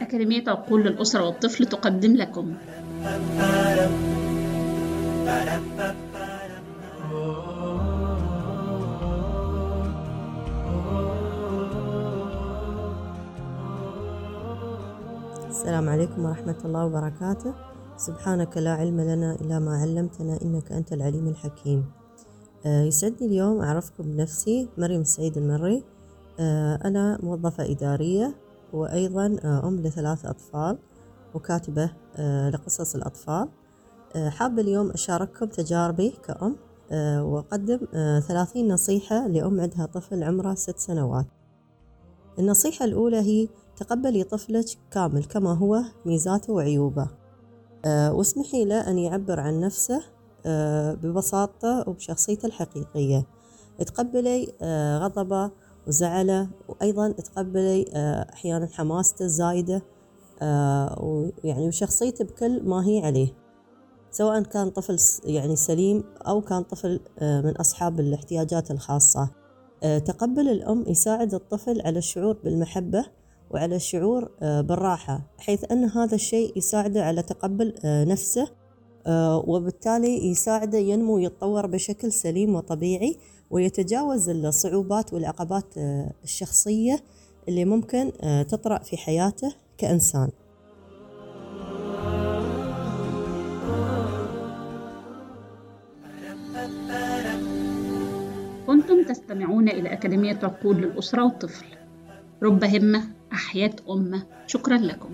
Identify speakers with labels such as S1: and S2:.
S1: أكاديمية عقول للأسرة والطفل تقدم لكم.
S2: السلام عليكم ورحمة الله وبركاته. سبحانك لا علم لنا إلا ما علمتنا إنك أنت العليم الحكيم. آه، يسعدني اليوم أعرفكم بنفسي مريم سعيد المري. أنا موظفة إدارية وأيضا آه، أم لثلاث أطفال وكاتبة لقصص الأطفال. حابة اليوم أشارككم تجاربي كأم وأقدم ثلاثين نصيحة لأم عندها طفل عمره ست سنوات. النصيحة الأولى هي تقبلي طفلك كامل كما هو ميزاته وعيوبه. واسمحي له أن يعبر عن نفسه ببساطته وبشخصيته الحقيقية. تقبلي غضبه وزعله وأيضا تقبلي أه أحيانا حماسته الزايدة أه ويعني وشخصيته بكل ما هي عليه. سواء كان طفل يعني سليم أو كان طفل أه من أصحاب الاحتياجات الخاصة. تقبل الأم يساعد الطفل على الشعور بالمحبة وعلى الشعور آه، بالراحة حيث أن هذا الشيء يساعده على تقبل آه، نفسه آه، وبالتالي يساعده ينمو ويتطور بشكل سليم وطبيعي ويتجاوز الصعوبات والعقبات الشخصية اللي ممكن تطرأ في حياته كإنسان.
S1: كنتم تستمعون إلى أكاديمية عقول للأسرة والطفل. رب همة أحياء أمة. شكرا لكم.